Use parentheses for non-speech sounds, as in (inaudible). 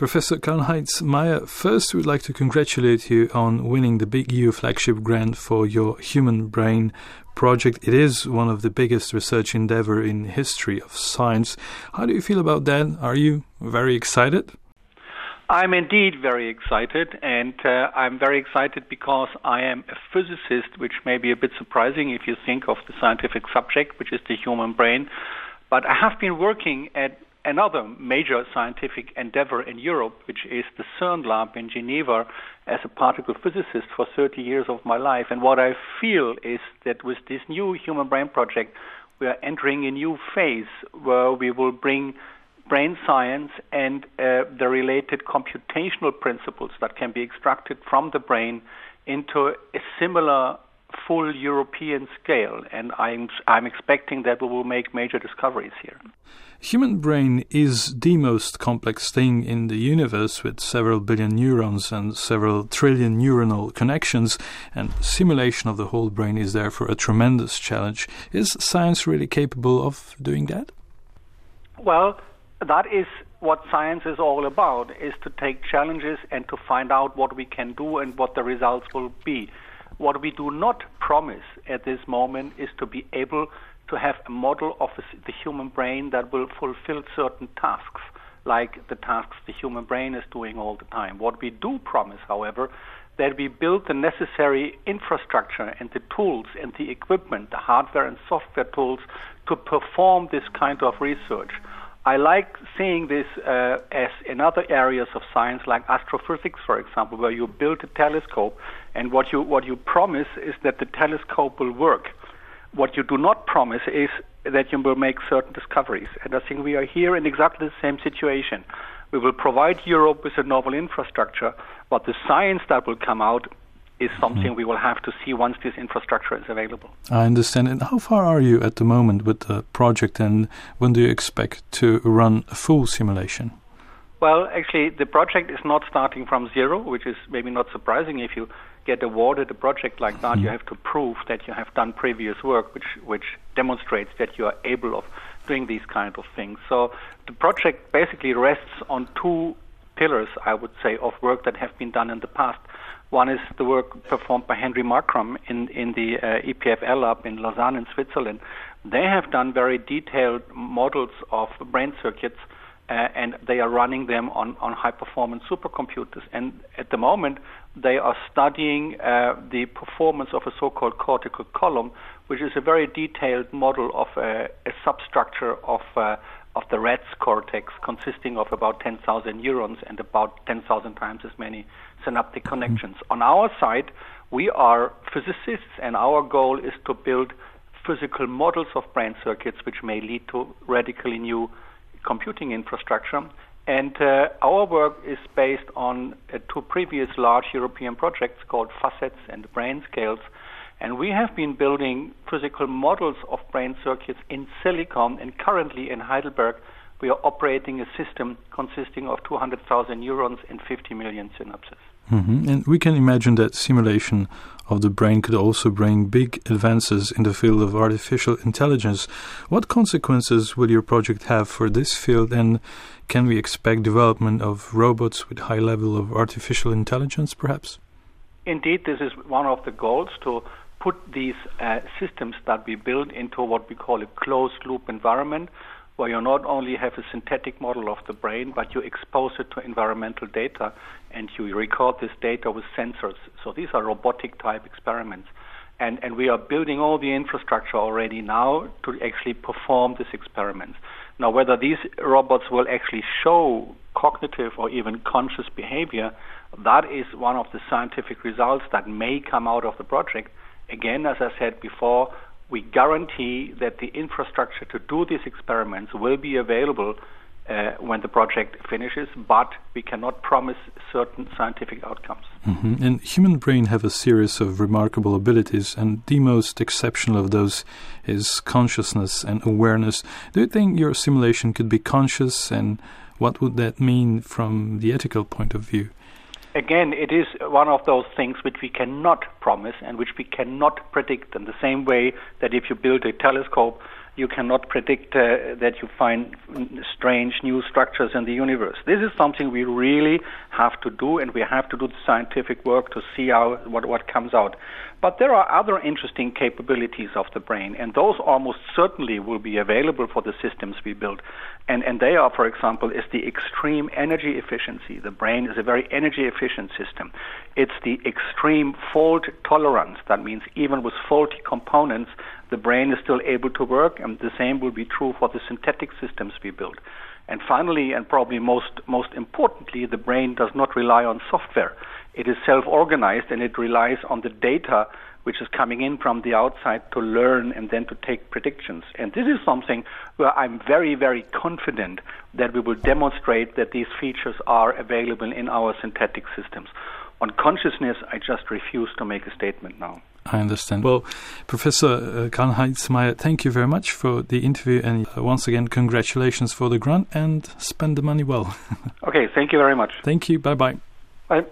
Professor Karlheinz Meier, first we'd like to congratulate you on winning the Big U flagship grant for your human brain project. It is one of the biggest research endeavor in history of science. How do you feel about that? Are you very excited? I'm indeed very excited, and uh, I'm very excited because I am a physicist, which may be a bit surprising if you think of the scientific subject, which is the human brain. But I have been working at another major scientific endeavor in Europe, which is the CERN lab in Geneva, as a particle physicist for 30 years of my life. And what I feel is that with this new human brain project, we are entering a new phase where we will bring brain science and uh, the related computational principles that can be extracted from the brain into a similar full European scale, and I'm I'm expecting that we will make major discoveries here. Human brain is the most complex thing in the universe with several billion neurons and several trillion neuronal connections, and simulation of the whole brain is therefore a tremendous challenge. Is science really capable of doing that? Well, that is what science is all about, is to take challenges and to find out what we can do and what the results will be. What we do not promise at this moment is to be able to have a model of the human brain that will fulfill certain tasks, like the tasks the human brain is doing all the time. What we do promise, however, that we build the necessary infrastructure and the tools and the equipment, the hardware and software tools to perform this kind of research. I like seeing this uh, as in other areas of science, like astrophysics, for example, where you build a telescope, and what you what you promise is that the telescope will work. What you do not promise is that you will make certain discoveries. And I think we are here in exactly the same situation. We will provide Europe with a novel infrastructure, but the science that will come out is something mm-hmm. we will have to see once this infrastructure is available. I understand. And how far are you at the moment with the project, and when do you expect to run a full simulation? Well, actually, the project is not starting from zero, which is maybe not surprising. If you get awarded a project like that, mm-hmm. you have to prove that you have done previous work, which which demonstrates that you are able of doing these kind of things. So the project basically rests on two pillars, I would say, of work that have been done in the past. One is the work performed by Henry Markram in, in the uh, EPFL lab in Lausanne in Switzerland. They have done very detailed models of brain circuits uh, and they are running them on, on high performance supercomputers. And at the moment, they are studying uh, the performance of a so called cortical column, which is a very detailed model of a, a substructure of uh, of the rat's cortex, consisting of about 10,000 neurons and about 10,000 times as many synaptic connections. Mm-hmm. On our side, we are physicists, and our goal is to build physical models of brain circuits which may lead to radically new computing infrastructure. And uh, our work is based on uh, two previous large European projects called FACETS and BrainScaleS, and we have been building physical models of brain circuits in silicon, and currently in Heidelberg, we are operating a system consisting of 200,000 neurons and 50 million synapses. Mm-hmm. And we can imagine that simulation of the brain could also bring big advances in the field of artificial intelligence. What consequences will your project have for this field, and can we expect development of robots with high level of artificial intelligence, perhaps? Indeed, this is one of the goals to put these uh, systems that we build into what we call a closed loop environment, where you not only have a synthetic model of the brain, but you expose it to environmental data and you record this data with sensors. So these are robotic type experiments. And, and we are building all the infrastructure already now to actually perform these experiments. Now, whether these robots will actually show cognitive or even conscious behavior, that is one of the scientific results that may come out of the project. Again, as I said before, we guarantee that the infrastructure to do these experiments will be available uh, when the project finishes, but we cannot promise certain scientific outcomes. Mm-hmm. And human brain have a series of remarkable abilities, and the most exceptional of those is consciousness and awareness. Do you think your simulation could be conscious, and what would that mean from the ethical point of view? Again, it is one of those things which we cannot promise and which we cannot predict. In the same way that if you build a telescope, you cannot predict uh, that you find strange new structures in the universe. This is something we really have to do, and we have to do the scientific work to see how what what comes out. But there are other interesting capabilities of the brain, and those almost certainly will be available for the systems we build. And, and they are, for example, is the extreme energy efficiency. The brain is a very energy efficient system. It's the extreme fault tolerance. That means even with faulty components, the brain is still able to work, and the same will be true for the synthetic systems we build. And finally, and probably most, most importantly, the brain does not rely on software. It is self organized and it relies on the data which is coming in from the outside to learn and then to take predictions. And this is something where I'm very, very confident that we will demonstrate that these features are available in our synthetic systems. On consciousness, I just refuse to make a statement now. I understand. Well, Professor uh, Karlheinz Meier, thank you very much for the interview, and uh, once again, congratulations for the grant and spend the money well. (laughs) okay, thank you very much. Thank you. Bye-bye. Bye.